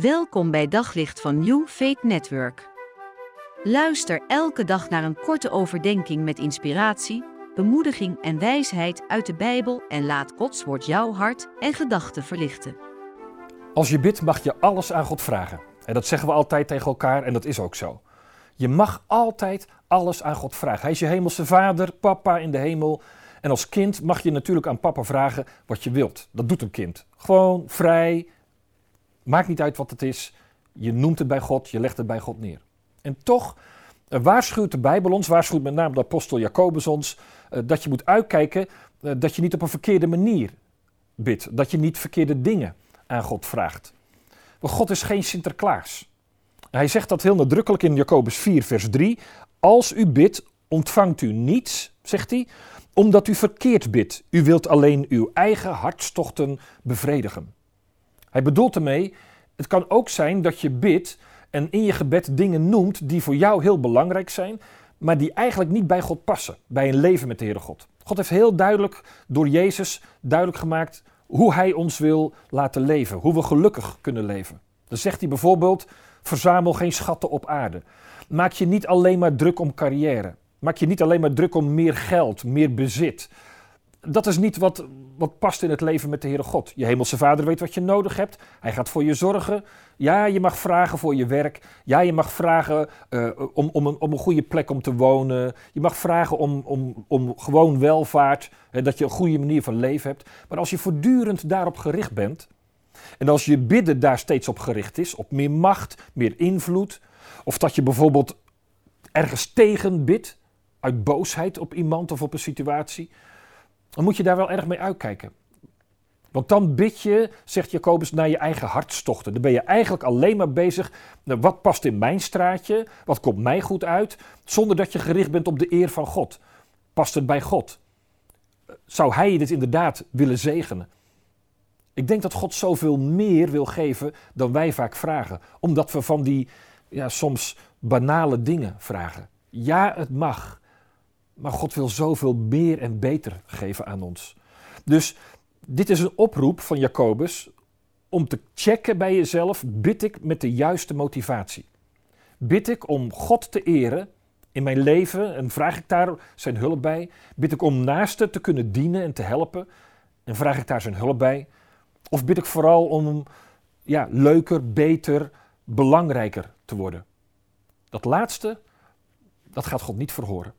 Welkom bij Daglicht van New Faith Network. Luister elke dag naar een korte overdenking met inspiratie, bemoediging en wijsheid uit de Bijbel en laat Gods woord jouw hart en gedachten verlichten. Als je bidt mag je alles aan God vragen. En dat zeggen we altijd tegen elkaar en dat is ook zo. Je mag altijd alles aan God vragen. Hij is je hemelse vader, papa in de hemel. En als kind mag je natuurlijk aan papa vragen wat je wilt. Dat doet een kind. Gewoon vrij. Maakt niet uit wat het is. Je noemt het bij God, je legt het bij God neer. En toch waarschuwt de Bijbel ons, waarschuwt met name de apostel Jacobus ons, eh, dat je moet uitkijken eh, dat je niet op een verkeerde manier bidt. Dat je niet verkeerde dingen aan God vraagt. Want God is geen Sinterklaas. Hij zegt dat heel nadrukkelijk in Jacobus 4, vers 3. Als u bidt, ontvangt u niets, zegt hij, omdat u verkeerd bidt. U wilt alleen uw eigen hartstochten bevredigen. Hij bedoelt ermee, het kan ook zijn dat je bidt en in je gebed dingen noemt die voor jou heel belangrijk zijn, maar die eigenlijk niet bij God passen, bij een leven met de Heere God. God heeft heel duidelijk door Jezus duidelijk gemaakt hoe Hij ons wil laten leven, hoe we gelukkig kunnen leven. Dan zegt hij bijvoorbeeld, verzamel geen schatten op aarde. Maak je niet alleen maar druk om carrière. Maak je niet alleen maar druk om meer geld, meer bezit. Dat is niet wat, wat past in het leven met de Heere God. Je hemelse vader weet wat je nodig hebt. Hij gaat voor je zorgen. Ja, je mag vragen voor je werk. Ja, je mag vragen uh, om, om, een, om een goede plek om te wonen. Je mag vragen om, om, om gewoon welvaart. Hè, dat je een goede manier van leven hebt. Maar als je voortdurend daarop gericht bent. En als je bidden daar steeds op gericht is, op meer macht, meer invloed. Of dat je bijvoorbeeld ergens tegen bidt, uit boosheid op iemand of op een situatie. Dan moet je daar wel erg mee uitkijken. Want dan bid je, zegt Jacobus, naar je eigen hartstochten. Dan ben je eigenlijk alleen maar bezig. Nou, wat past in mijn straatje? Wat komt mij goed uit? Zonder dat je gericht bent op de eer van God. Past het bij God? Zou Hij dit inderdaad willen zegenen? Ik denk dat God zoveel meer wil geven dan wij vaak vragen. Omdat we van die ja, soms banale dingen vragen. Ja, het mag. Maar God wil zoveel meer en beter geven aan ons. Dus dit is een oproep van Jacobus om te checken bij jezelf: bid ik met de juiste motivatie? Bid ik om God te eren in mijn leven en vraag ik daar zijn hulp bij? Bid ik om naasten te kunnen dienen en te helpen en vraag ik daar zijn hulp bij? Of bid ik vooral om ja, leuker, beter, belangrijker te worden? Dat laatste, dat gaat God niet verhoren.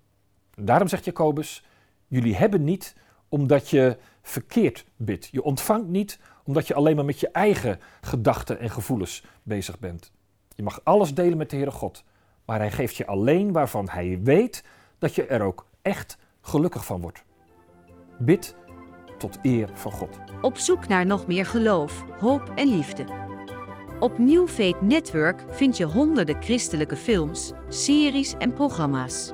Daarom zegt Jacobus: Jullie hebben niet omdat je verkeerd bidt. Je ontvangt niet omdat je alleen maar met je eigen gedachten en gevoelens bezig bent. Je mag alles delen met de Heere God, maar Hij geeft je alleen waarvan Hij weet dat je er ook echt gelukkig van wordt. Bid tot eer van God. Op zoek naar nog meer geloof, hoop en liefde. Op New Network vind je honderden christelijke films, series en programma's.